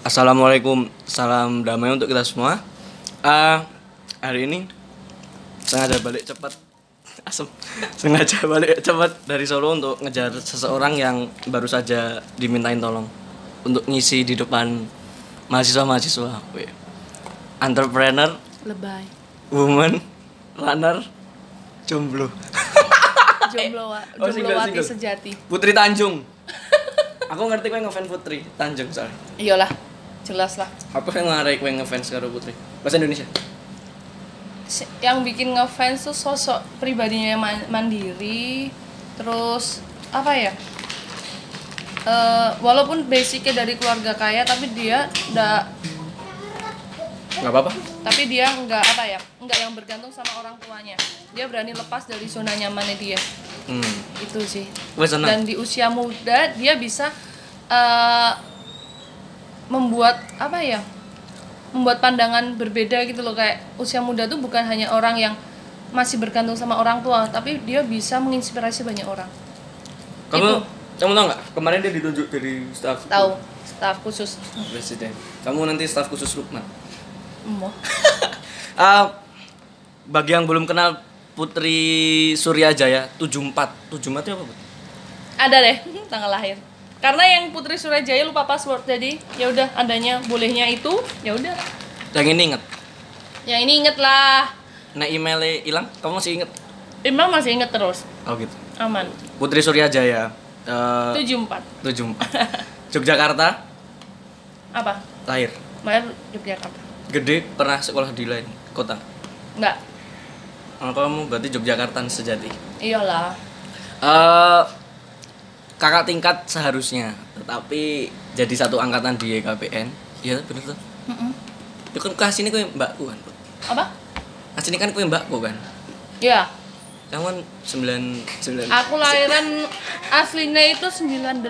Assalamualaikum, salam damai untuk kita semua. Eh, hari ini sengaja balik cepat, asem, sengaja balik cepat dari Solo untuk ngejar seseorang yang baru saja dimintain tolong untuk ngisi di depan mahasiswa-mahasiswa. Entrepreneur, Lebay. woman, runner, jomblo. Jomblo, wa- Oh, single, single. sejati. Putri Tanjung. Aku ngerti kowe ngefans Putri Tanjung soalnya. Iyalah, jelas lah. Apa yang ngarai kowe ngefans karo Putri? Bahasa Indonesia. Si- Yang bikin ngefans tuh sosok pribadinya yang man- mandiri, terus apa ya? Eh, walaupun basicnya dari keluarga kaya, tapi dia nggak, Gak apa-apa. tapi dia nggak apa ya, nggak yang bergantung sama orang tuanya. Dia berani lepas dari zona nyamannya dia. Hmm. Itu sih. Dan di usia muda dia bisa eh, membuat apa ya membuat pandangan berbeda gitu loh kayak usia muda tuh bukan hanya orang yang masih bergantung sama orang tua tapi dia bisa menginspirasi banyak orang Kamu Itu. kamu tau nggak? Kemarin dia ditunjuk jadi staf tahu staf khusus presiden. Kamu nanti staf khusus Lukman. Ah, bagi yang belum kenal Putri Surya Jaya 74. 74 itu apa, Bu? ada deh tanggal lahir karena yang Putri Surajaya lupa password jadi ya udah adanya bolehnya itu ya udah Yang ini inget. yang ini inget lah Nah, emailnya hilang, kamu masih inget? Imam masih inget terus Oh gitu. aman Putri Surya Jaya eh 74 74. Yogyakarta apa lahir. Bayar Yogyakarta Gede pernah sekolah di lain kota. enggak Oh, kamu berarti Yogyakarta sejati. iyalah eh kakak tingkat seharusnya, tetapi jadi satu angkatan di EKPN. Iya bener tuh. Mm-mm. Itu kan kasih ini kue mbakku kan. apa Kasih ini kan kue mbakku kan. ya Kamu kan sembilan sembilan aku lahiran aslinya itu 98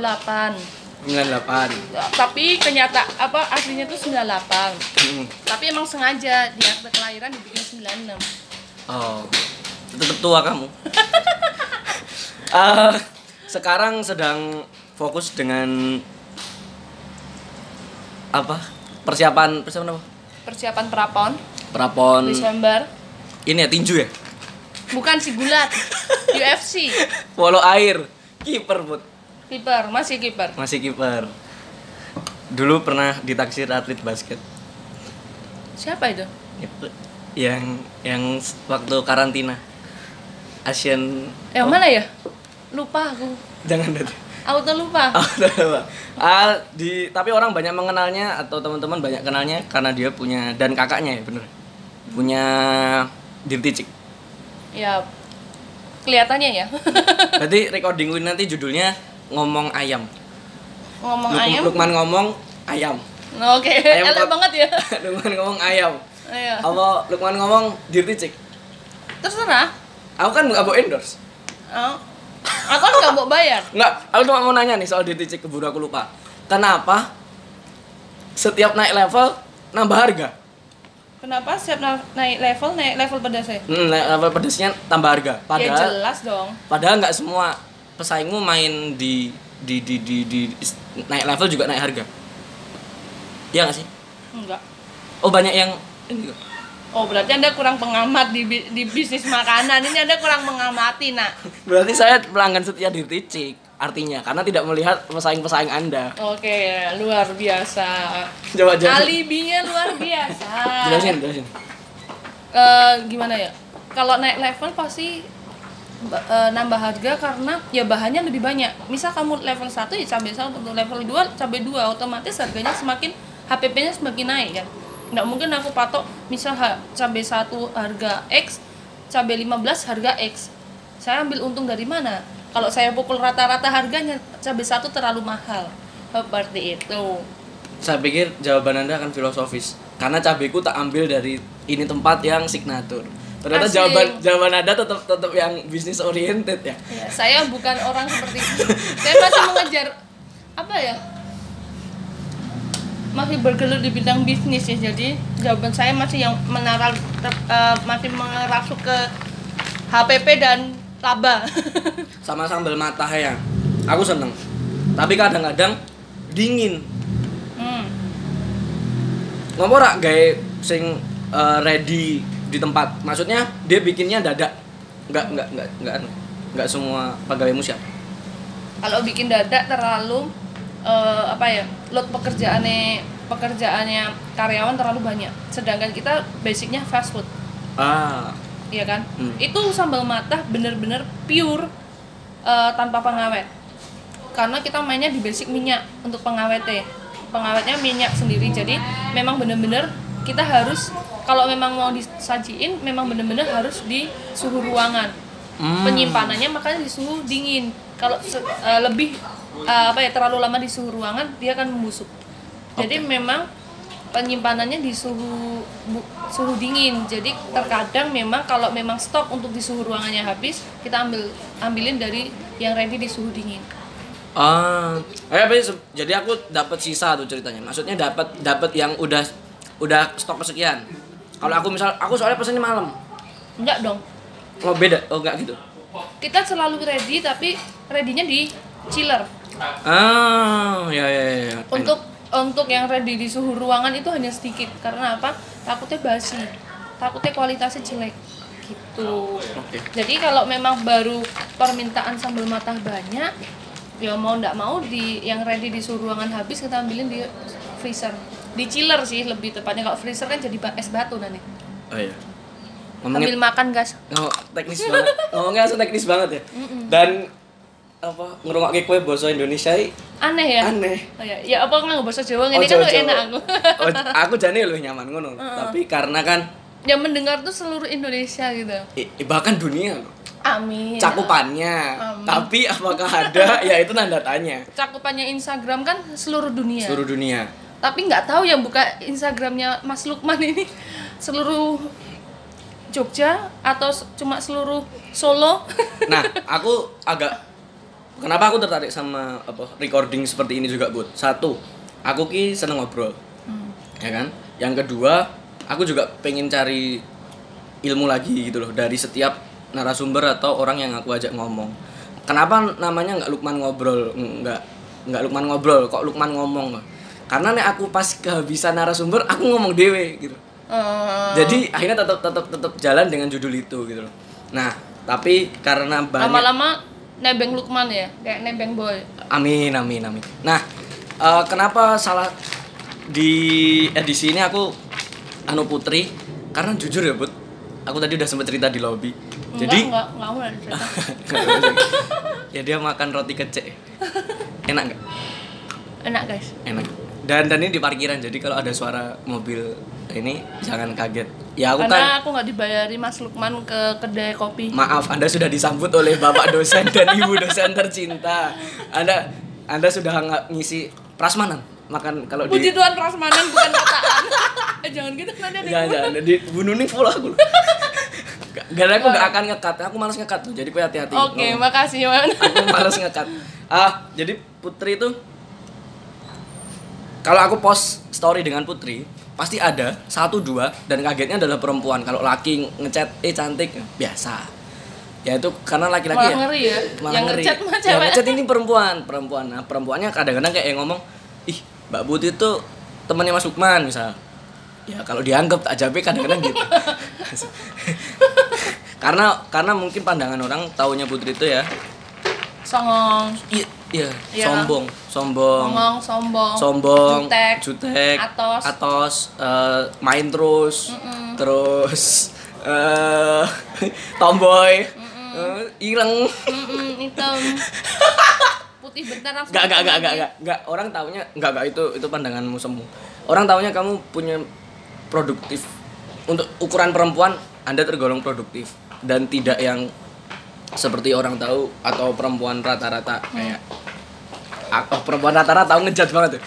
sembilan delapan. tapi kenyata apa aslinya itu 98 Hmm. tapi emang sengaja di akte kelahiran dibikin 96 Oh, tetap tua kamu. Eh, sekarang sedang fokus dengan apa? Persiapan persiapan apa? persiapan prapon Prapon Desember ini ya tinju ya? bukan si gulat UFC Polo air, kiper put. kiper masih kiper Masih kiper. Dulu pernah ditaksir atlet basket. siapa itu yang yang waktu karantina. Asian yang mana ya lupa aku jangan deh. auto lupa udah, Pak. ah, di tapi orang banyak mengenalnya atau teman-teman banyak kenalnya karena dia punya dan kakaknya ya bener punya dirty chick. ya kelihatannya ya Berarti recording win nanti judulnya ngomong ayam. ngomong Luk- ayam Lukman ngomong ayam. oke Ayam elek banget ya Lukman ngomong ayam. Iya. Apa Lukman ngomong dirty chick? terserah Aku kan nggak mau endorse. Oh. Aku kan nggak mau bayar. Nggak, aku cuma mau nanya nih soal chick keburu aku lupa. Kenapa setiap naik level nambah harga? Kenapa setiap na- naik level naik level pada saya? Hmm, naik level pedesnya tambah harga. Ya Padahal jelas dong. padahal nggak semua pesaingmu main di di di di, di, naik level juga naik harga. Iya nggak sih? Enggak. Oh banyak yang ini juga. Oh berarti anda kurang pengamat di di bisnis makanan ini anda kurang mengamati nak. Berarti saya pelanggan setia di Ticik artinya karena tidak melihat pesaing-pesaing Anda. Oke luar biasa. Coba jelasin. Alibinya luar biasa. Jelasin, jelasin. Eh, gimana ya? Kalau naik level pasti eh, nambah harga karena ya bahannya lebih banyak. Misal kamu level 1 ya cabai 1, untuk level 2 cabai 2 otomatis harganya semakin HPP-nya semakin naik kan. Nggak mungkin aku patok misal cabai 1 harga X, cabai 15 harga X. Saya ambil untung dari mana? Kalau saya pukul rata-rata harganya cabai 1 terlalu mahal. Seperti itu. Saya pikir jawaban Anda akan filosofis karena cabeku tak ambil dari ini tempat yang signatur. Ternyata Asik. jawaban jawaban Anda tetap tetap yang bisnis oriented ya. Ya, saya bukan orang seperti itu. Saya masih mengejar apa ya? Masih bergelut di bidang bisnis ya. Jadi jawaban saya masih yang menara ter- eh, masih mengerasuk ke HPP dan laba. Sama sambal mata ya. Aku seneng. Tapi kadang-kadang dingin. hmm. ngomong ora gawe sing eh, ready di tempat maksudnya dia bikinnya dadak nggak nggak nggak nggak nggak semua pegawaimu siap kalau bikin dadak terlalu eh, apa ya load pekerjaannya pekerjaannya karyawan terlalu banyak sedangkan kita basicnya fast food ah Iya kan? Hmm. Itu sambal matah bener-bener pure eh, tanpa pengawet. Karena kita mainnya di basic minyak untuk pengawetnya. Pengawetnya minyak sendiri. Jadi memang bener-bener kita harus kalau memang mau disajiin memang bener-bener harus di suhu ruangan. Hmm. Penyimpanannya makanya di suhu dingin. Kalau eh, lebih eh, apa ya terlalu lama di suhu ruangan dia akan membusuk. Jadi memang penyimpanannya di suhu bu- suhu dingin. Jadi terkadang memang kalau memang stok untuk di suhu ruangannya habis, kita ambil ambilin dari yang ready di suhu dingin. Ah, eh, apa sih, jadi aku dapat sisa tuh ceritanya. Maksudnya dapat dapat yang udah udah stok kesekian. Kalau aku misal aku soalnya pesennya malam. Enggak dong. Oh beda, oh enggak gitu. Kita selalu ready tapi ready-nya di chiller. Ah, ya ya ya. ya. Untuk untuk yang ready di suhu ruangan itu hanya sedikit karena apa? Takutnya basi. Takutnya kualitasnya jelek. Gitu. Oke. Jadi kalau memang baru permintaan sambal matah banyak, ya mau ndak mau di yang ready di suhu ruangan habis kita ambilin di freezer. Di chiller sih lebih tepatnya kalau freezer kan jadi es batu nanti. Oh iya. Ambil Ngomongin makan gas. oh, teknis banget. Ngomongnya langsung teknis banget ya. Dan apa ngerungokke kue bahasa Indonesia i Aneh ya? aneh. Oh, ya. ya apa nggak bahasa Jawa ini Ojo, kan enak aku. Oh, aku jane lu nyaman ngono. Tapi karena kan yang mendengar tuh seluruh Indonesia gitu. i- bahkan dunia loh. Amin. cakupannya. Amin. Tapi apakah ada? ya itu tanda tanya. Cakupannya Instagram kan seluruh dunia. Seluruh dunia. Tapi nggak tahu yang buka Instagramnya Mas Lukman ini seluruh Jogja atau cuma seluruh Solo? Nah, aku agak kenapa aku tertarik sama apa recording seperti ini juga, Bud? Satu, aku ki seneng ngobrol. Ya kan? Yang kedua, aku juga pengen cari ilmu lagi gitu loh dari setiap narasumber atau orang yang aku ajak ngomong. Kenapa namanya nggak Lukman ngobrol? Nggak nggak Lukman ngobrol, kok Lukman ngomong? Karena nek aku pas kehabisan narasumber, aku ngomong dewe gitu. Eh, Jadi akhirnya tetap tetap tetap jalan dengan judul itu gitu loh. Nah, tapi karena banyak lama-lama nebeng Lukman ya, kayak nebeng boy. Amin amin amin. Nah, eh, kenapa salah di edisi ini aku anu Putri? Karena jujur ya, Bud. Aku tadi udah sempat cerita di lobby. Jadi enggak, enggak, enggak mau cerita. ya dia makan roti kecek. Enak nggak? Enak guys. Enak. Dan dan ini di parkiran. Jadi kalau ada suara mobil ini jangan kaget. Ya aku kan Karena aku nggak dibayari Mas Lukman ke kedai kopi. Maaf, Anda sudah disambut oleh Bapak dosen dan Ibu dosen tercinta. Anda Anda sudah nggak ngisi prasmanan makan kalau Puji di Tuhan prasmanan bukan kataan. eh jangan gitu nanti ada Jangan jangan di bunuh nih full aku. Karena aku nggak akan ngekat, aku malas ngekat tuh. Jadi kau hati-hati. Oke, Oh, makasih Man. aku malas ngekat. Ah, jadi Putri itu kalau aku post story dengan Putri pasti ada satu dua dan kagetnya adalah perempuan. Kalau laki ngechat eh cantik biasa. Ya itu karena laki-laki ya. ngeri ya. malah Yang ngeri. ngechat mah yang ngechat ini perempuan perempuan. Nah perempuannya kadang-kadang kayak ngomong ih mbak Putri itu temannya Mas Lukman misal. Ya kalau dianggap tak jabe kadang-kadang gitu. Karena karena mungkin pandangan orang taunya Putri itu ya Songong, iya iya Iya. sombong sombong ngomong, sombong, sombong jutek, jutek atos. atos eh, main terus terus eh tomboy eh, ireng Mm-mm, hitam, putih bentar langsung. Gak, gak, gak, gak, gak, gak. Orang taunya, gak, gak, itu, itu pandanganmu semu. Orang taunya kamu punya produktif. Untuk ukuran perempuan, Anda tergolong produktif. Dan tidak yang seperti orang tahu atau perempuan rata-rata kayak aku perempuan rata-rata tahu ngejat banget tuh.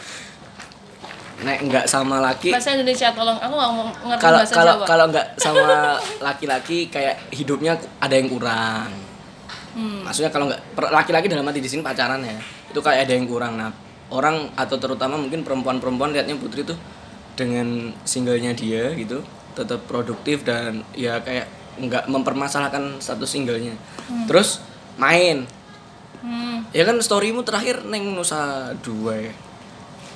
Nek nggak sama laki, Bahasa Indonesia tolong, aku nggak ngerti kalau bahasa kalau Jawa. kalau nggak sama laki-laki kayak hidupnya ada yang kurang. Hmm. Maksudnya kalau nggak laki-laki dalam arti di sini pacaran ya, itu kayak ada yang kurang. Nah, orang atau terutama mungkin perempuan-perempuan lihatnya Putri tuh dengan singlenya dia gitu, tetap produktif dan ya kayak nggak mempermasalahkan satu singlenya. Terus main, Hmm, ya kan storymu terakhir neng Nusa dua ya.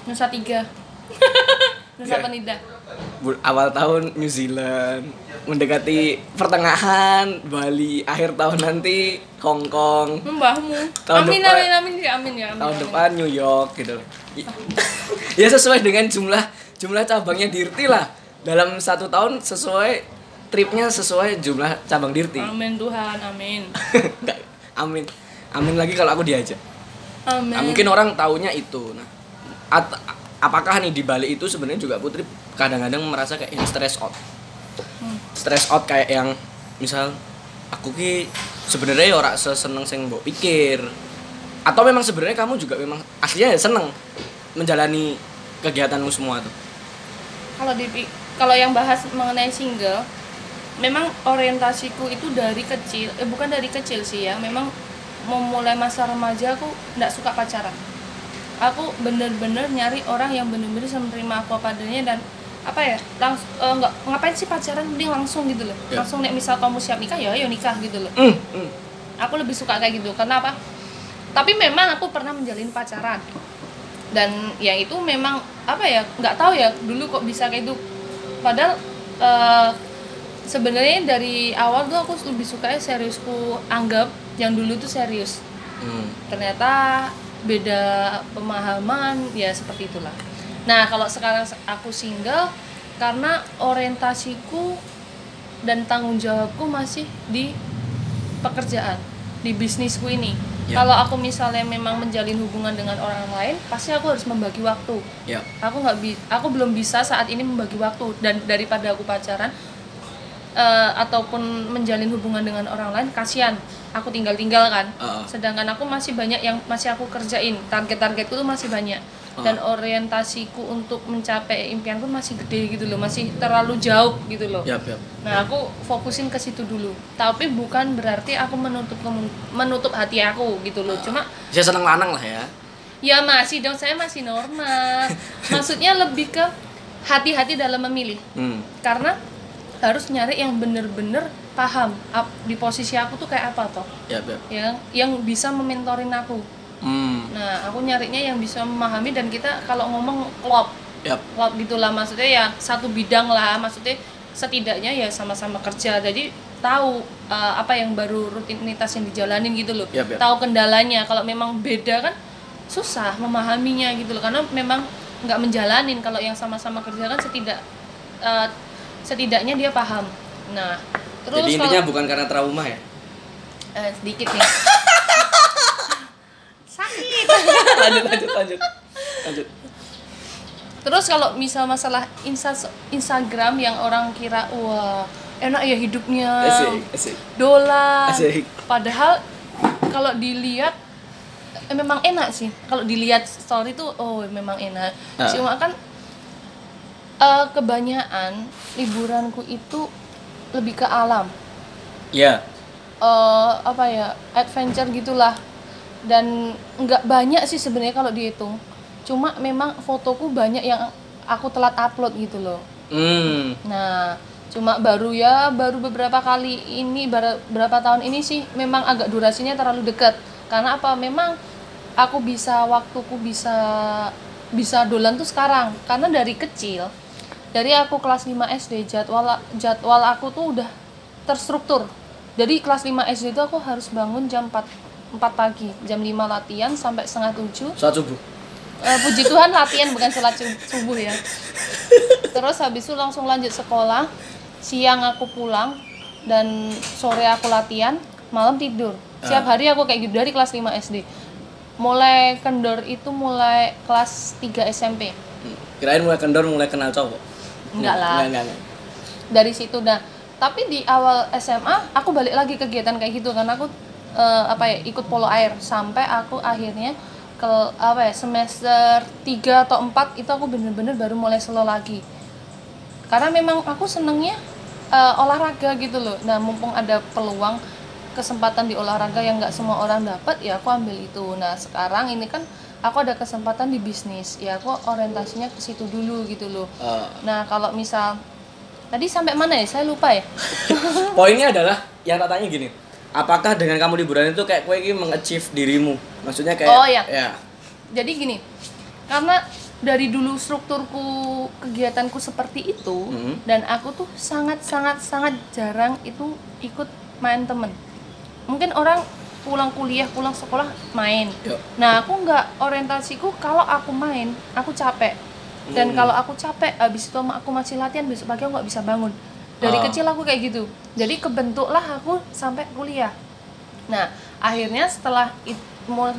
Nusa Tiga. Nusa Ya. Penida. Awal tahun New Zealand mendekati pertengahan Bali akhir tahun nanti Hong Kong Mbahmu. Tahun amin, depan- amin amin ya amin ya amin. tahun amin. depan New York gitu ya sesuai dengan jumlah jumlah cabangnya Dirti lah dalam satu tahun sesuai tripnya sesuai jumlah cabang Dirti Amin Tuhan, amin. Nggak, amin amin lagi kalau aku diajak Amin. Nah, mungkin orang taunya itu. Nah, at- apakah nih di balik itu sebenarnya juga Putri kadang-kadang merasa kayak yang stress out. Hmm. Stress out kayak yang misal aku ki sebenarnya ya ora seseneng sing mbok pikir. Atau memang sebenarnya kamu juga memang aslinya ya seneng menjalani kegiatanmu semua tuh. kalau di kalau yang bahas mengenai single memang orientasiku itu dari kecil eh bukan dari kecil sih ya memang memulai masa remaja aku nggak suka pacaran. Aku bener-bener nyari orang yang bener-bener bisa menerima aku apa adanya dan apa ya langsung nggak ngapain sih pacaran mending langsung gitu loh. Ya. langsung nek misal kamu siap nikah ya ayo nikah gitu loh. Hmm, hmm. aku lebih suka kayak gitu karena apa? Tapi memang aku pernah menjalin pacaran. Dan ya itu memang apa ya nggak tahu ya dulu kok bisa kayak itu padahal eh, sebenarnya dari awal tuh aku lebih suka seriusku anggap yang dulu tuh serius Hmm. ternyata beda pemahaman ya seperti itulah nah kalau sekarang aku single karena orientasiku dan tanggung jawabku masih di pekerjaan di bisnisku ini Ya. kalau aku misalnya memang menjalin hubungan dengan orang lain pasti aku harus membagi waktu Ya. aku nggak bi aku belum bisa saat ini membagi waktu dan daripada aku pacaran eh, ataupun menjalin hubungan dengan orang lain kasihan aku tinggal tinggal kan Heeh. sedangkan aku masih banyak yang masih aku kerjain target-targetku tuh masih banyak dan orientasiku untuk mencapai impianku masih gede gitu loh masih terlalu jauh gitu loh Yap, yap. nah aku fokusin ke situ dulu tapi bukan berarti aku menutup menutup hati aku gitu loh cuma Saya seneng lanang lah ya. Ya masih dong, saya masih normal. Maksudnya lebih ke hati-hati dalam memilih. Hmm. Karena harus nyari yang bener-bener paham ap- di posisi aku tuh kayak apa toh. Yap, yap. Yang yang bisa mementorin aku. Hmm. Nah, aku nyarinya yang bisa memahami dan kita kalau ngomong klop, Yap. klop gitulah maksudnya ya satu bidang lah, maksudnya setidaknya ya sama-sama kerja. Jadi tahu uh, apa yang baru rutinitas yang dijalanin gitu loh. Yap. Tahu kendalanya. Kalau memang beda kan susah memahaminya gitu loh karena memang nggak menjalanin kalau yang sama-sama kerja kan setidak uh, setidaknya dia paham. Nah, terus Jadi intinya kalau bukan karena trauma ya. eh, sedikit nih. Sakit. lanjut, lanjut, lanjut. Lanjut. Terus kalau misal masalah insta Instagram yang orang kira wah enak ya hidupnya Asik, asik. dolar. Asik. Padahal kalau dilihat eh, memang enak sih. Kalau dilihat story tuh oh memang enak. Ah. Cuma kan eh, kebanyakan liburanku itu lebih ke alam. Ya. eh apa ya adventure gitulah dan nggak banyak sih sebenarnya kalau dihitung cuma memang fotoku banyak yang aku telat upload gitu loh Hmm. nah cuma baru ya baru beberapa kali ini bar- berapa tahun ini sih memang agak durasinya terlalu dekat karena apa memang aku bisa waktuku bisa bisa dolan tuh sekarang karena dari kecil dari aku kelas 5 SD jadwal jadwal aku tuh udah terstruktur. Jadi kelas 5 SD itu aku harus bangun jam 4 4 pagi. Jam 5 latihan sampai setengah 7 Saat subuh. Eh, puji Tuhan latihan bukan sholat sub- subuh ya. Terus habis itu langsung lanjut sekolah. Siang aku pulang dan sore aku latihan malam tidur. Setiap hari aku kayak gitu dari kelas 5 SD mulai kendor itu mulai kelas 3 SMP Hmm. Kirain mulai kendor, mulai kenal cowok. Enggak lah. Enggak, enggak, enggak. dari situ dah. Tapi di awal SMA aku balik lagi kegiatan kayak gitu karena aku eh, apa ya ikut polo air. Sampai aku akhirnya ke apa ya semester 3 atau 4 itu aku bener-bener baru mulai slow lagi. Karena memang aku senengnya eh, olahraga gitu loh. Nah mumpung ada peluang kesempatan di olahraga yang nggak semua orang dapat ya aku ambil itu. Nah sekarang ini kan aku ada kesempatan di bisnis ya aku orientasinya ke situ dulu gitu loh Eh, Nah, kalau misal tadi sampai mana ya? Saya lupa ya. poinnya adalah yang tak tanya gini. Apakah dengan kamu liburan itu kayak kue ini mengachieve dirimu? Maksudnya kayak Oh, iya. ya. Jadi gini, karena dari dulu strukturku kegiatanku seperti itu Hmm. dan aku tuh sangat sangat sangat jarang itu ikut main temen mungkin orang pulang kuliah pulang sekolah main Yuk. nah aku nggak orientasiku kalau aku main aku capek dan Hmm. kalau aku capek habis itu aku masih latihan besok pagi aku nggak bisa bangun dari Ah. kecil aku kayak gitu jadi kebentuklah aku sampai kuliah Nah, akhirnya setelah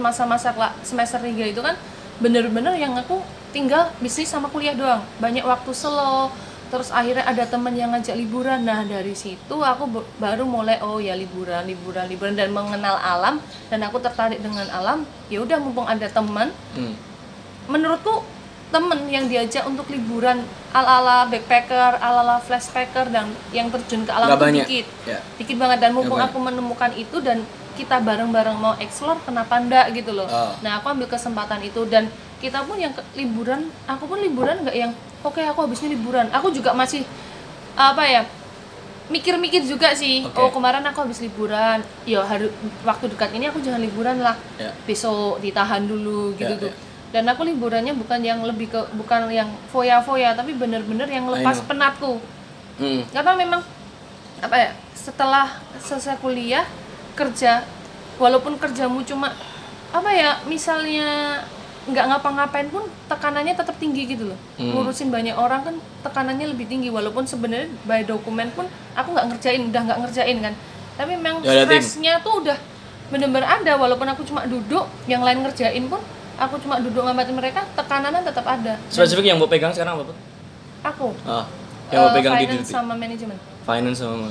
masa-masa semester 3 itu kan bener-bener yang aku tinggal bisnis sama kuliah doang. Banyak waktu slow, terus akhirnya ada temen yang ngajak liburan. Nah, dari situ aku baru mulai oh ya liburan, liburan, liburan dan mengenal alam dan aku tertarik dengan alam. Ya udah mumpung ada teman, Hmm. menurutku temen yang diajak untuk liburan ala-ala backpacker, ala-ala flashpacker dan yang terjun ke alam itu banyak. dikit Ya. dikit banget dan mumpung aku menemukan itu dan kita bareng-bareng mau explore kenapa enggak gitu loh Oh. nah aku ambil kesempatan itu dan kita pun yang ke- liburan aku pun liburan nggak yang oke aku habis ini liburan aku juga masih apa ya mikir-mikir juga sih Oke. oh kemarin aku habis liburan ya hari waktu dekat ini aku jangan liburan lah Ya. besok ditahan dulu gitu Ya, tuh ya. dan aku liburannya bukan yang lebih ke bukan yang foya-foya tapi bener-bener yang lepas penatku Hmm. karena memang apa ya setelah selesai kuliah kerja walaupun kerjamu cuma apa ya misalnya nggak ngapa-ngapain pun tekanannya tetap tinggi gitu loh Hmm. ngurusin banyak orang kan tekanannya lebih tinggi walaupun sebenarnya by dokumen pun aku nggak ngerjain udah nggak ngerjain kan tapi memang Ya, stresnya tuh udah bener-bener ada walaupun aku cuma duduk yang lain ngerjain pun aku cuma duduk ngamatin mereka tekanannya tetap ada Spesifik yang mau pegang sekarang apa? Aku Ah, yang mau eh, pegang di finance di- sama manajemen finance sama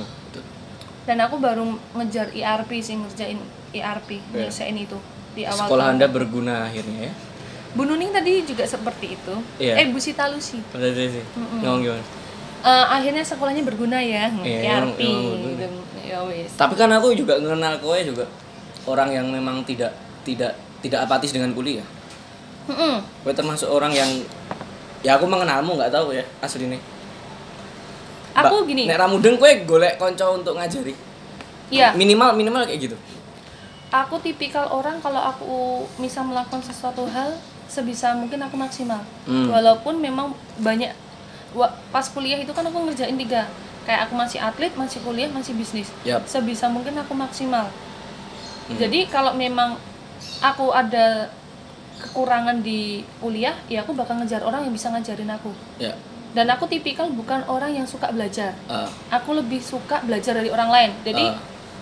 dan aku baru ngejar ERP sih ngerjain ERP Oke. nyelesain itu di awal Sekolah tahun. Anda berguna akhirnya ya. Bu Nuning tadi juga seperti itu Iya. eh Bu Sita Udah sih. Ngomong gimana? Eh, akhirnya sekolahnya berguna ya Iya, ERP gitu. ya Tapi kan aku juga mengenal kowe juga orang yang memang tidak tidak tidak apatis dengan kuliah. Mm-mm. Kowe termasuk orang yang ya aku mengenalmu nggak tahu ya asli nih. aku gini Nek ramudeng kowe golek konco untuk ngajari. ya Minimal minimal kayak gitu. aku tipikal orang kalau aku bisa melakukan sesuatu hal sebisa mungkin aku maksimal Hmm. walaupun memang banyak pas kuliah itu kan aku ngerjain tiga kayak aku masih atlet masih kuliah masih bisnis Yap. sebisa mungkin aku maksimal Hmm. jadi kalau memang aku ada kekurangan di kuliah ya aku bakal ngejar orang yang bisa ngajarin aku Ya. dan aku tipikal bukan orang yang suka belajar Ah, aku lebih suka belajar dari orang lain jadi Ah.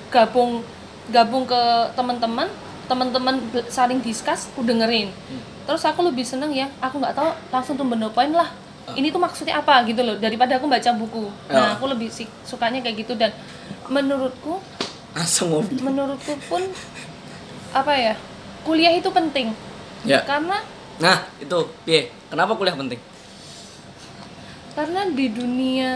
gabung gabung ke teman-teman teman-teman saling discuss aku dengerin Hmm. Terus aku lebih seneng ya aku nggak tahu langsung tuh poin lah Ah. ini tuh maksudnya apa gitu loh daripada aku baca buku nah Ah. aku lebih sih sukanya kayak gitu dan menurutku asam menurutku pun apa ya kuliah itu penting Ya. karena Nah, itu piye? Kenapa kuliah penting? karena di dunia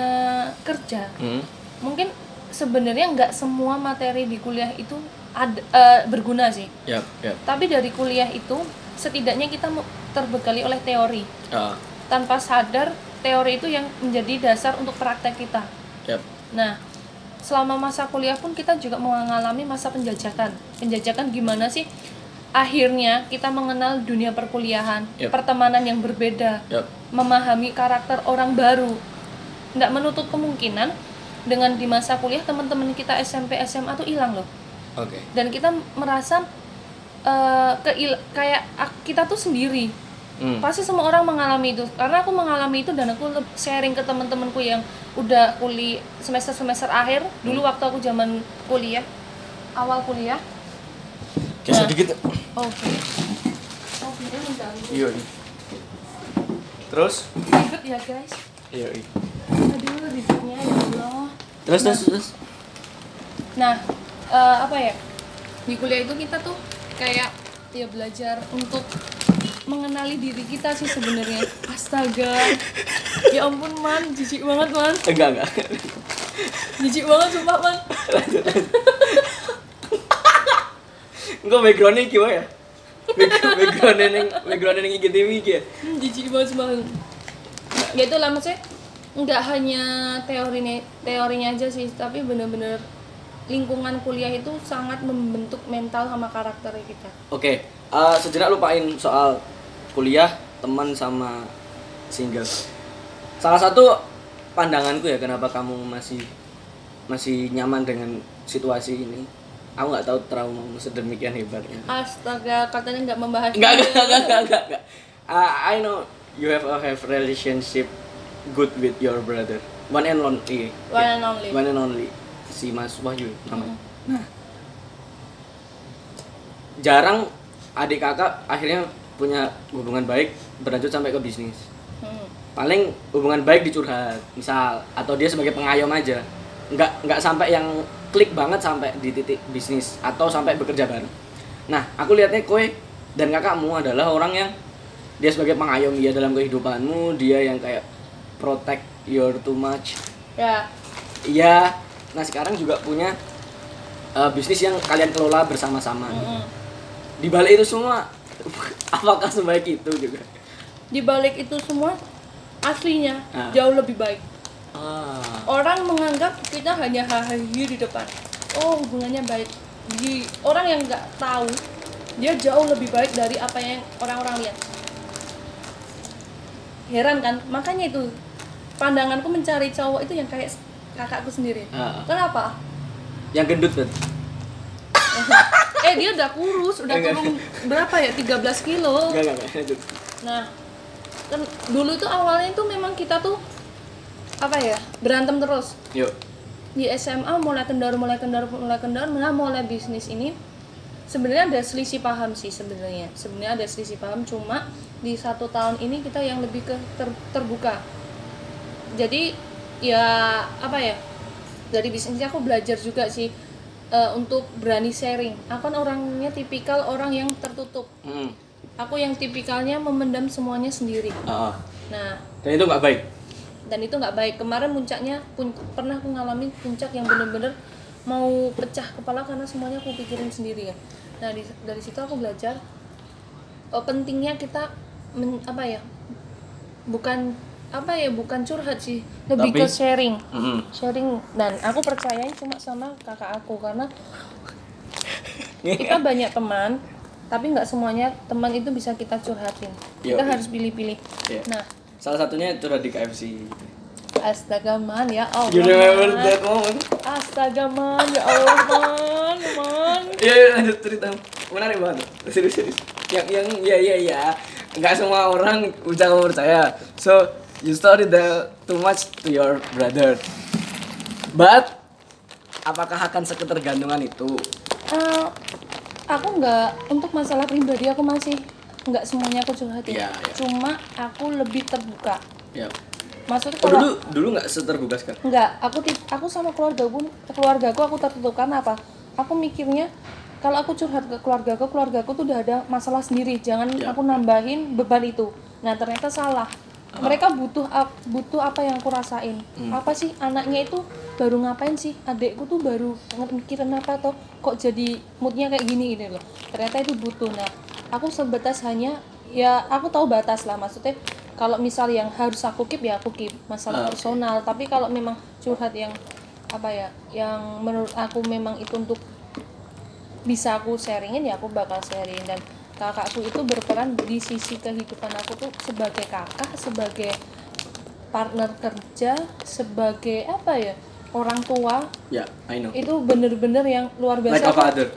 kerja Hmm. mungkin sebenarnya nggak semua materi di kuliah itu ada eh, berguna sih Yap, yap. tapi dari kuliah itu setidaknya kita terbekali oleh teori Ah, tanpa sadar teori itu yang menjadi dasar untuk praktek kita yap. nah selama masa kuliah pun kita juga mengalami masa penjajakan penjajakan gimana sih akhirnya kita mengenal dunia perkuliahan Yap. pertemanan yang berbeda Yap. memahami karakter orang baru nggak menutup kemungkinan dengan di masa kuliah teman-teman kita SMP SMA tuh hilang loh Oke. dan kita merasa eh, keil- kayak ak- kita tuh sendiri Hmm. pasti semua orang mengalami itu karena aku mengalami itu dan aku sharing ke teman-temanku yang udah kuliah semester semester akhir dulu waktu aku zaman kuliah awal kuliah Geser dikit. oke oke Iya. Terus? ribet ya guys Iya, iya. aduh ribetnya ya Allah Terus terus terus. Nah, eh, apa ya? Di kuliah itu kita tuh kayak ya belajar untuk mengenali diri kita sih sebenarnya. Astaga. Ya ampun, Man. Jijik banget, Man. Enggak, enggak. Jijik banget sumpah, Man. Enggak background-nya gimana ya? Back- Background-nya ning background-nya ning IGTV ya. Jijik banget sumpah. Ya itu lah maksudnya nggak hanya teorinya teorinya aja sih, tapi bener-bener lingkungan kuliah itu sangat membentuk mental sama karakter kita. Oke, eh, sejenak lupain soal kuliah. teman sama single salah satu pandanganku ya kenapa kamu masih masih nyaman dengan situasi ini aku nggak tahu trauma sedemikian hebatnya astaga katanya nggak membahas enggak, enggak, enggak, enggak, enggak. Uh, I know you have a have relationship good with your brother. One and only. One and only. One and only. Si Mas Wahyu namanya. Nah. Jarang adik kakak akhirnya punya hubungan baik berlanjut sampai ke bisnis. Hmm. Paling hubungan baik dicurhat, misal atau dia sebagai pengayom aja. Enggak enggak sampai yang klik banget sampai di titik bisnis atau sampai bekerja bareng. Nah, aku lihatnya kowe dan kakakmu adalah orang yang dia sebagai pengayom dia dalam kehidupanmu, dia yang kayak protect your too much. ya Iya. Nah, sekarang juga punya uh, bisnis yang kalian kelola bersama-sama. Mm-mm. Di balik itu semua apakah sebaik itu juga? di balik itu semua aslinya Ah. jauh lebih baik Ah. orang menganggap kita hanya hahaha di depan oh hubungannya baik di orang yang nggak tahu dia jauh lebih baik dari apa yang orang-orang lihat heran kan makanya itu pandanganku mencari cowok itu yang kayak kakakku sendiri Ah. kenapa Yang gendut kan? eh dia udah kurus udah Enggak. turun berapa ya 13 kilo Enggak, enggak. Nah, kan dulu tuh awalnya tuh memang kita tuh apa ya berantem terus Yuk. di SMA mulai kendor mulai kendor mulai kendor nah mulai bisnis ini sebenarnya ada selisih paham sih sebenarnya sebenarnya ada selisih paham cuma di satu tahun ini kita yang lebih ke ter- terbuka jadi ya apa ya dari bisnisnya aku belajar juga sih eh, untuk berani sharing aku kan orangnya tipikal orang yang tertutup Hmm. aku yang tipikalnya memendam semuanya sendiri ah. nah Dan itu nggak baik. dan itu nggak baik kemarin puncaknya pun, pernah aku ngalamin puncak yang bener-bener mau pecah kepala karena semuanya aku pikirin sendiri ya nah di- dari situ aku belajar oh, pentingnya kita men- apa ya bukan apa ya bukan curhat sih lebih Tapi- ke sharing Mm-mm. sharing dan aku percayain cuma sama kakak aku karena kita banyak teman tapi nggak semuanya teman itu bisa kita curhatin kita Yoi. harus pilih-pilih Iya. nah Salah satunya curhat di KFC. astaga man ya Allah You remember Man. that moment? astaga man ya Allah man man Iya, iya, lanjut cerita. Menarik banget. Serius, serius. Yang, yang, iya, iya, iya. Nggak semua orang bisa kamu percaya. So, you story the too much to your brother. But, apakah akan seketergantungan itu? Eh, aku nggak untuk masalah pribadi aku masih nggak semuanya aku curhatin Iya, iya. cuma aku lebih terbuka Ya. maksudnya Oh, kalau dulu, dulu nggak seterbuka sekarang? Enggak, aku aku sama keluarga pun keluargaku aku tertutup karena apa? Aku mikirnya kalau aku curhat ke keluargaku, keluargaku tuh udah ada masalah sendiri. Jangan Ya. aku nambahin beban itu. Nah, ternyata salah. Mereka butuh butuh apa yang aku rasain. Apa sih anaknya itu baru ngapain sih? Adekku tuh baru mikirin apa toh? Kok jadi moodnya kayak gini ini loh. Ternyata itu butuh. Nah, aku sebatas hanya ya aku tahu batas lah maksudnya kalau misal yang harus aku keep ya aku keep masalah Ah, oke. personal tapi kalau memang curhat yang apa ya yang menurut aku memang itu untuk bisa aku sharingin ya aku bakal sharing dan kakakku itu berperan di sisi kehidupan aku tuh sebagai kakak sebagai partner kerja sebagai apa ya orang tua Ya, I know. itu bener-bener yang luar Like biasa a aku- father.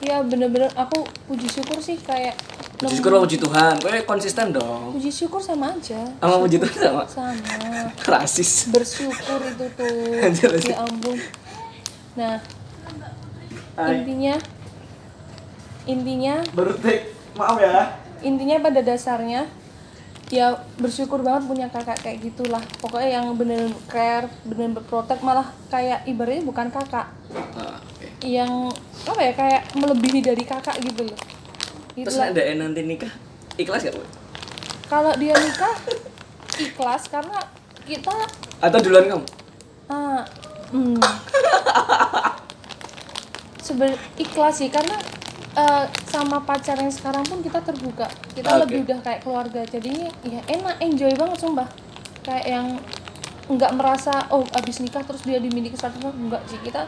ya bener-bener aku puji syukur sih kayak Puji syukur sama puji Tuhan. Gue konsisten dong. puji syukur sama aja Sama puji Tuhan sama. sama Rasis. bersyukur itu tuh Anjir, ya ampun nah Hai. intinya intinya take. Maaf ya. intinya pada dasarnya ya bersyukur banget punya kakak kayak gitulah pokoknya yang bener care bener berprotek malah kayak ibaratnya bukan kakak Ah, oke. yang apa ya kayak melebihi dari kakak gitu loh Terus Itulah. ada yang nanti nikah, ikhlas gak, Bu? kalau dia nikah ikhlas karena kita Atau duluan kamu? ah hmm. Seben- ikhlas sih karena eh, sama pacar yang sekarang pun kita terbuka kita Oke. lebih udah kayak keluarga jadinya ya enak enjoy banget sumpah kayak yang nggak merasa oh abis nikah terus dia dimiliki satu enggak sih kita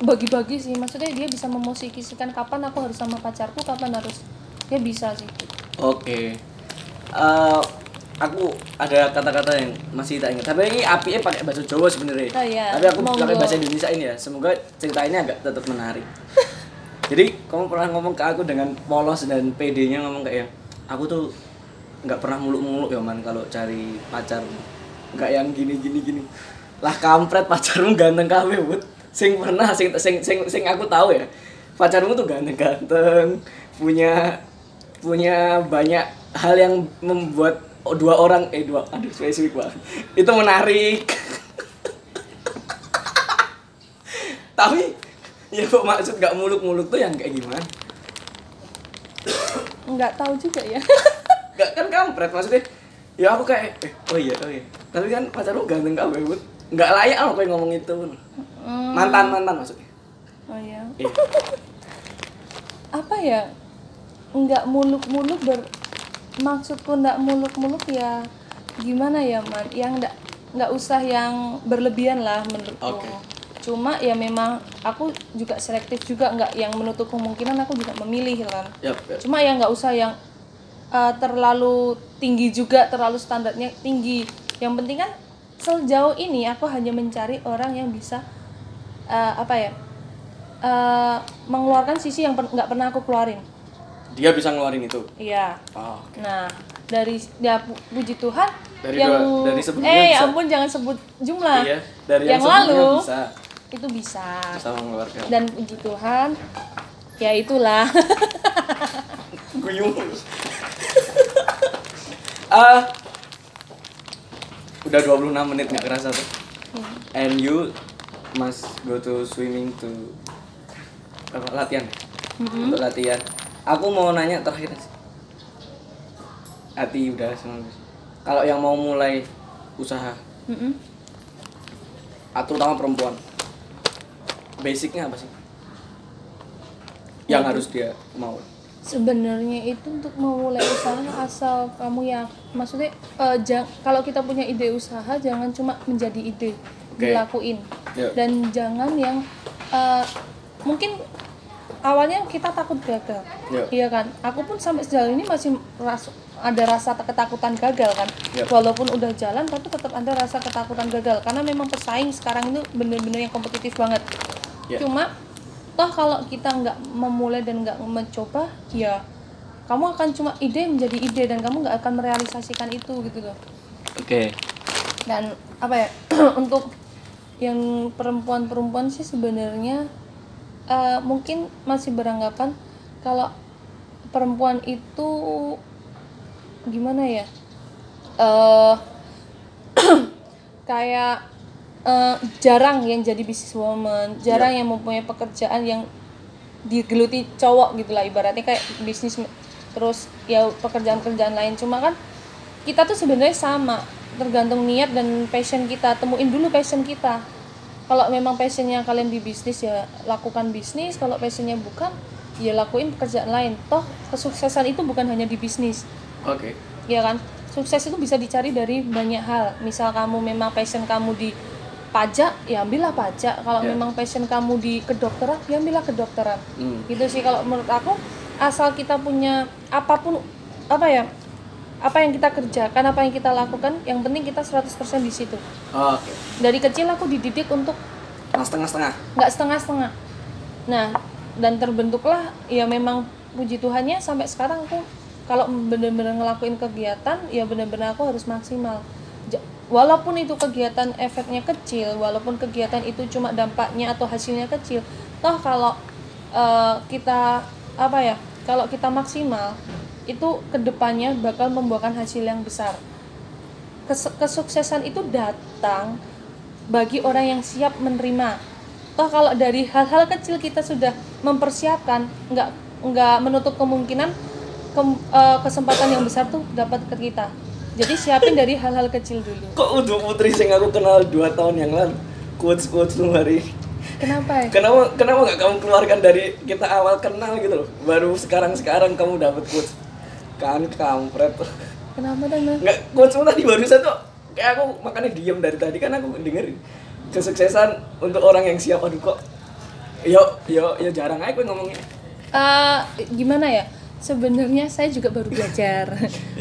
bagi-bagi sih maksudnya dia bisa memosisikan kapan aku harus sama pacarku kapan harus dia bisa sih Oke. eh, aku ada kata-kata yang masih tak ingat. Tapi ini api pakai bahasa Jawa sebenarnya. Oh, iya. Tapi aku Monggo. pakai bahasa Indonesia ini ya. Semoga cerita ini agak tetap menarik. Jadi kamu pernah ngomong ke aku dengan polos dan PD-nya ngomong kayak aku tuh nggak pernah muluk-muluk ya man kalau cari pacar. Nggak yang gini gini gini. Lah kampret pacarmu ganteng kawe bud sing pernah sing sing sing, sing aku tahu ya pacarmu tuh ganteng-ganteng punya punya banyak hal yang membuat dua orang eh dua aduh spesifik banget. Itu menarik. Tapi ya kok maksud gak muluk-muluk tuh yang kayak gimana? Nggak tahu juga ya. Gak kan kampret maksudnya. Ya aku kayak eh, oh iya oh iya. Tapi kan pacarmu ganteng kawe bud. Nggak layak apa yang ngomong itu. Hmm, mantan mantan maksudnya. Oh ya iya. Apa ya? Nggak muluk-muluk ber maksudku nggak muluk-muluk ya gimana ya man yang nggak nggak usah yang berlebihan lah menurutku. Oke. Cuma ya memang aku juga selektif juga nggak yang menutup kemungkinan aku juga memilih kan Yap, yap. cuma ya nggak usah yang uh, terlalu tinggi juga terlalu standarnya tinggi. Yang penting kan sejauh ini aku hanya mencari orang yang bisa uh, apa ya uh, mengeluarkan sisi yang per- nggak pernah aku keluarin. Dia bisa ngeluarin itu? Iya. Oh. nah dari ya pu- puji Tuhan Dari yang dua- dari sebelumnya eh bisa. ampun jangan sebut jumlah. Iya dari yang, yang, lalu bisa itu bisa. Bisa mengeluarkan. Dan puji Tuhan ya itulah. Guyung. Ah. Udah 26 menit nggak kerasa tuh. And you must go to swimming to apa latihan? Untuk latihan. Aku mau nanya terakhir hati udah semua kalau yang mau mulai usaha. Mm-mm. atau terutama perempuan basicnya apa sih? Yang harus dia mau. Sebenarnya itu untuk memulai usaha asal kamu ya. Maksudnya eh, jang- kalau kita punya ide usaha jangan cuma menjadi ide Oke. dilakuin. Ya. dan jangan yang eh, mungkin awalnya kita takut gagal. Ya. iya kan? Aku pun sampai sejauh ini masih ras- ada rasa ketakutan gagal kan? Ya. walaupun udah jalan tapi tetap ada rasa ketakutan gagal. Karena memang pesaing sekarang itu bener-bener yang kompetitif banget Ya. cuma toh kalau kita nggak memulai dan nggak mencoba ya kamu akan cuma ide menjadi ide dan kamu nggak akan merealisasikan itu gitu loh oke dan apa ya untuk yang perempuan-perempuan sih sebenarnya eh, mungkin masih beranggapan kalau perempuan itu gimana ya eh kayak eh, jarang yang jadi businesswoman jarang yang mempunyai pekerjaan yang digeluti cowok gitu lah ibaratnya kayak bisnis terus ya pekerjaan-pekerjaan lain. Cuma kan kita tuh sebenarnya sama tergantung niat dan passion kita. Temuin dulu passion kita. Kalau memang passionnya kalian di bisnis ya lakukan bisnis. Kalau passionnya bukan ya lakuin pekerjaan lain. Toh kesuksesan itu bukan hanya di bisnis. Oke. Ya kan? Sukses itu bisa dicari dari banyak hal. Misal kamu memang passion kamu di pajak ya ambillah pajak. Kalau Ya. memang passion kamu di kedokteran ya ambillah kedokteran. Hmm. gitu sih kalau menurut aku asal kita punya apa pun apa ya apa yang kita kerjakan apa yang kita lakukan yang penting kita 100% di situ. Oke. Dari kecil aku dididik untuk nah setengah-setengah. Nggak setengah-setengah. Nah dan terbentuklah ya memang puji Tuhannya sampai sekarang aku kalau bener-bener ngelakuin kegiatan ya bener-bener aku harus maksimal walaupun itu kegiatan efeknya kecil walaupun kegiatan itu cuma dampaknya atau hasilnya kecil toh kalau eh, kita apa ya kalau kita maksimal itu ke depannya bakal membuahkan hasil yang besar Kes- kesuksesan itu datang bagi orang yang siap menerima. Toh kalau dari hal-hal kecil kita sudah mempersiapkan, nggak nggak menutup kemungkinan kem- eh, kesempatan yang besar tuh dapat ke kita. Jadi siapin dari hal-hal kecil dulu. kok udah putri sing aku kenal dua tahun yang lalu quotes quotes lu hari. Kenapa ya? kenapa kenapa nggak kamu keluarkan dari kita awal kenal gitu loh baru sekarang sekarang kamu dapat quotes kan kampret Kenapa dan nggak quotes tadi barusan tuh kayak aku makanya diem dari tadi kan aku dengerin kesuksesan untuk orang yang siap aduh kok yo yo yo jarang aja gue ngomongnya Eh, gimana ya? Sebenarnya saya juga baru belajar.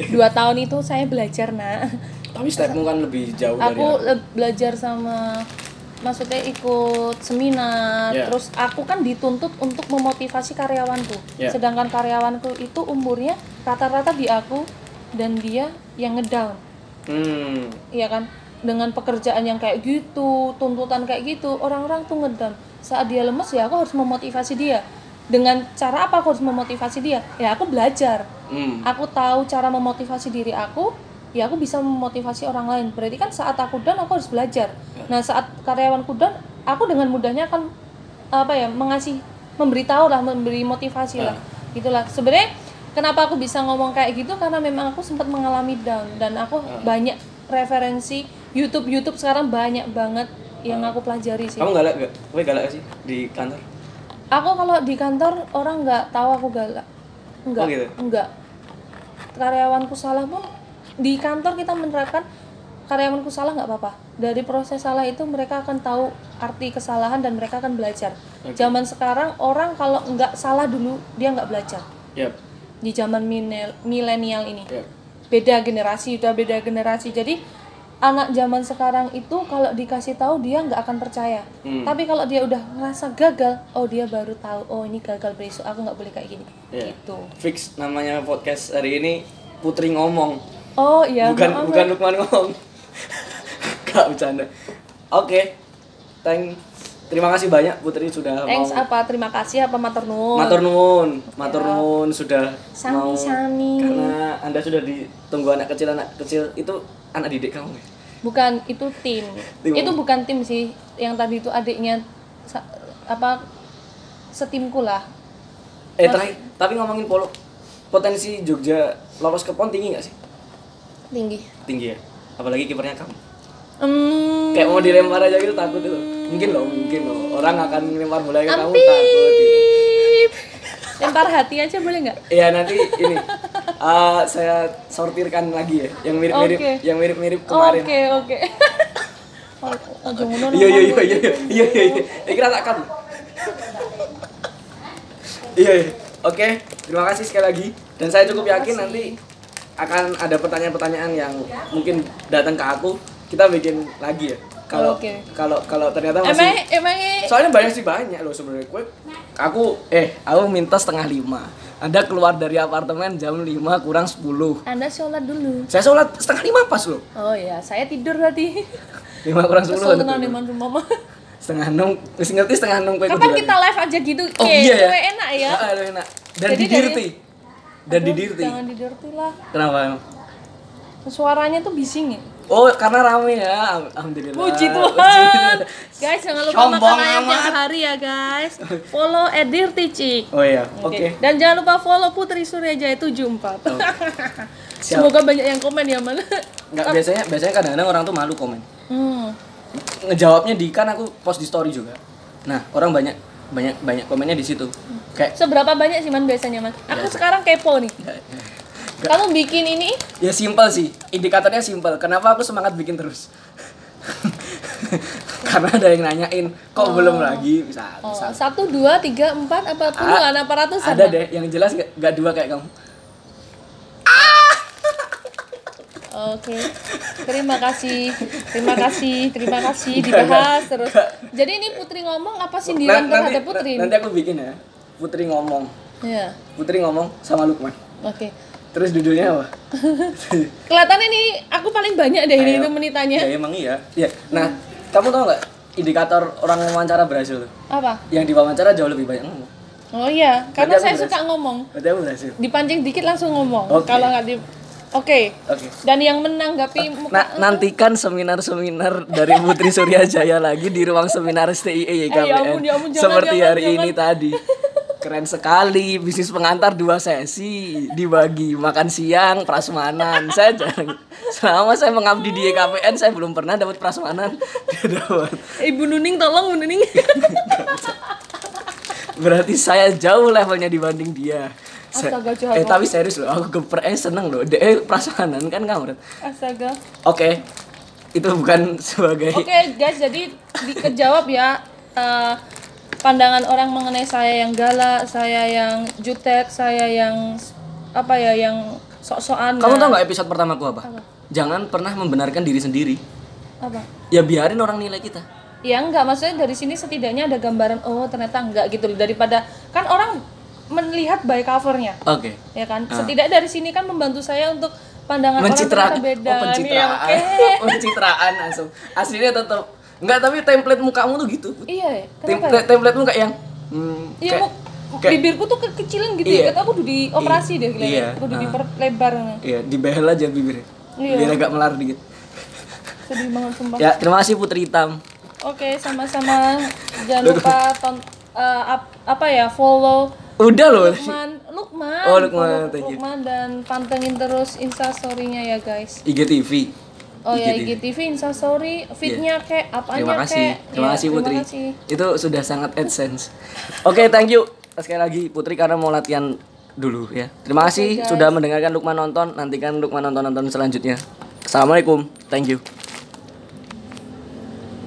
Dua tahun itu saya belajar nak. Tapi stepmu kan lebih jauh dari Aku belajar sama, maksudnya ikut seminar. Ya. Terus aku kan dituntut untuk memotivasi karyawanku. Ya. Sedangkan karyawanku itu umurnya rata-rata di aku dan dia yang ngedown. Hmm. Iya kan? Dengan pekerjaan yang kayak gitu, tuntutan kayak gitu, orang-orang tuh ngedown. Saat dia lemes ya aku harus memotivasi dia. Dengan cara apa aku harus memotivasi dia? Ya aku belajar. Hmm. Aku tahu cara memotivasi diri aku, ya aku bisa memotivasi orang lain. Berarti kan saat aku down aku harus belajar. Nah, saat karyawanku down, aku dengan mudahnya akan apa ya, mengasih memberitahu lah, memberi motivasi lah. Gitulah. Sebenarnya kenapa aku bisa ngomong kayak gitu karena memang aku sempat mengalami down dan aku banyak referensi YouTube YouTube sekarang banyak banget yang aku pelajari sih. Kamu galak gak? Kowe galak gak sih di kantor? Aku kalau di kantor orang nggak tahu aku galak. Enggak. Oh, gitu? Enggak. Karyawanku salah pun di kantor kita menerapkan karyawanku salah nggak apa-apa. Dari proses salah itu mereka akan tahu arti kesalahan dan mereka akan belajar. Zaman sekarang orang kalau nggak salah dulu dia nggak belajar. Yap. Di zaman milenial ini Yap. beda generasi udah beda generasi jadi anak zaman sekarang itu kalau dikasih tahu dia nggak akan percaya Hmm. tapi kalau dia udah ngerasa gagal oh dia baru tahu oh ini gagal besok aku nggak boleh kayak gini Iya. gitu Fix namanya podcast hari ini Putri ngomong. oh iya bukan maaf bukan. Lukman ngomong. Gak bercanda. Oke. Thank Terima kasih banyak Putri sudah thanks mau apa terima kasih apa matur nuwun Matur nuwun, matur nuwun sudah mau Sami-sami. karena Anda sudah ditunggu anak kecil anak kecil itu anak didik kamu ya? bukan itu tim Tim itu bukan tim sih yang tadi itu adiknya apa setimku lah Eh terakhir, tapi ngomongin polo potensi Jogja lolos ke PON tinggi nggak sih? tinggi Tinggi ya. Apalagi kipernya kamu. Hmm, Kayak mau dilempar aja gitu takut itu. Mungkin loh, mungkin loh. Orang akan lempar bola ke kamu takut gitu. Lempar hati aja boleh nggak Iya nanti ini eh, saya sortirkan lagi ya yang mirip-mirip Oke. yang mirip-mirip kemarin. Oke oke. Oh, Aja ngono Iya iya iya iya iya iya iya. iya. Kira tak kan. Iya iya. Oke, terima kasih sekali lagi. Dan saya cukup yakin nanti akan ada pertanyaan-pertanyaan yang mungkin datang ke aku. Kita bikin lagi ya. Kalau Oke. kalau kalau ternyata Emang masih emang Soalnya banyak sih banyak loh sebenarnya. Kue aku eh aku minta setengah lima. Anda keluar dari apartemen jam 5 kurang 10. Anda sholat dulu. Saya sholat setengah lima pas loh. Oh ya, saya tidur tadi. 5 kurang 10. Kesel di mantu mama. setengah enam mesti ngerti setengah enam kue Kapan kudu kita lagi. live aja gitu? oh Oke, iya ya enak ya. Ah, luwe enak dan Jadi di dari- dan Aduh, dirty Jangan di dirty lah. kenapa emang Suaranya tuh bising ya. Oh karena rame ya Al- alhamdulillah Puji Tuhan. Guys, jangan lupa Sombong makan ayam amat. tiap hari ya, guys. Follow Edir Tici. oh iya oke Dan jangan lupa follow Putri Suryajaya 74. Siap. Semoga banyak yang komen ya, mana. nggak biasanya biasanya kadang-kadang orang tuh malu komen Hmm. ngejawabnya di kan aku post di story juga nah orang banyak banyak banyak komennya di situ kayak Seberapa banyak sih man biasanya man? Aku sekarang kepo nih. Kamu bikin ini? Ya simpel sih. Indikatornya simpel. Kenapa aku semangat bikin terus? Karena ada yang nanyain kok belum lagi? Bisa oh, bisa. satu dua tiga empat apa puluhan apa ratusan? ada deh. Yang jelas gak, gak dua kayak kamu. Oke, terima kasih, terima kasih, terima kasih. Dibahas terus. Jadi ini Putri ngomong apa sindiran Nan- terhadap Putri? nanti aku bikin ya. Putri ngomong. Ya, Putri ngomong sama Lukman. Oke. Terus judulnya apa Kelihatan ini aku paling banyak deh ini Ayo. itu menitannya. ya emang iya ya nah kamu tau nggak indikator orang wawancara berhasil tuh Apa? yang diwawancara jauh lebih banyak ngomong Oh iya, karena saya berhasil. suka ngomong. berarti aku berhasil Dipancing dikit langsung ngomong. Oke. Kalau nggak di Oke. oke Dan yang menanggapi muka Nah, nantikan seminar-seminar dari Putri Surya Jaya lagi di ruang seminar STIE YKBN. Eh, ya ampun, ya ampun, jangan, Seperti jangan, hari jangan. ini tadi. Keren sekali, bisnis pengantar dua sesi dibagi makan siang prasmanan. Saya jarang selama saya mengabdi di YKBN saya belum pernah dapat prasmanan. Dapat. Ibu Nuning tolong Bu Nuning. Berarti saya jauh levelnya dibanding dia. Astaga, eh tapi serius loh, aku geper eh seneng loh. Dia prasmanan kan kamu. Astaga. Oke. Itu bukan sebagai Oke guys, jadi dikejawab ya. Eh, pandangan orang mengenai saya yang galak, saya yang jutek, saya yang apa ya, yang sok-sokan. Kamu tau nggak episode pertamaku apa? Jangan pernah membenarkan diri sendiri. apa? Ya biarin orang nilai kita. Ya enggak, maksudnya dari sini setidaknya ada gambaran oh ternyata enggak gitu daripada kan orang melihat by covernya Oke. ya kan setidaknya dari sini kan membantu saya untuk pandangan Mencitra. orang beda Oh, nih, pencitraan. oke. pencitraan langsung. Aslinya tetap Enggak, tapi template mukamu tuh gitu. iya ya kenapa ya? Template template muka yang hmm, Iya, kayak- bibirku tuh kekecilan gitu Iya. ya. Kata aku udah dioperasi deh kelihatannya. Iya, Aku udah ah. diperlebar. Iya, dibehel aja bibirnya. Iya. Biar agak melar dikit. Sedih banget sumpah. Ya, terima kasih Putri Hitam. Oke, sama-sama. Jangan lupa ton ap- apa ya follow Udah loh. Lukman, Lukman, Oh, Lukman, you. Lukman dan pantengin terus instastorynya ya guys. IGTV. Oh ya IGTV. Instastory, feednya kek, apanya Terima kasih. kek. Terima Ya, kasih Putri. Terima kasih. Itu sudah sangat AdSense. Oke, thank you. Sekali lagi Putri karena mau latihan dulu ya. Terima kasih sudah mendengarkan Lukman nonton. Nantikan Lukman nonton-nonton selanjutnya. Assalamualaikum. Thank you.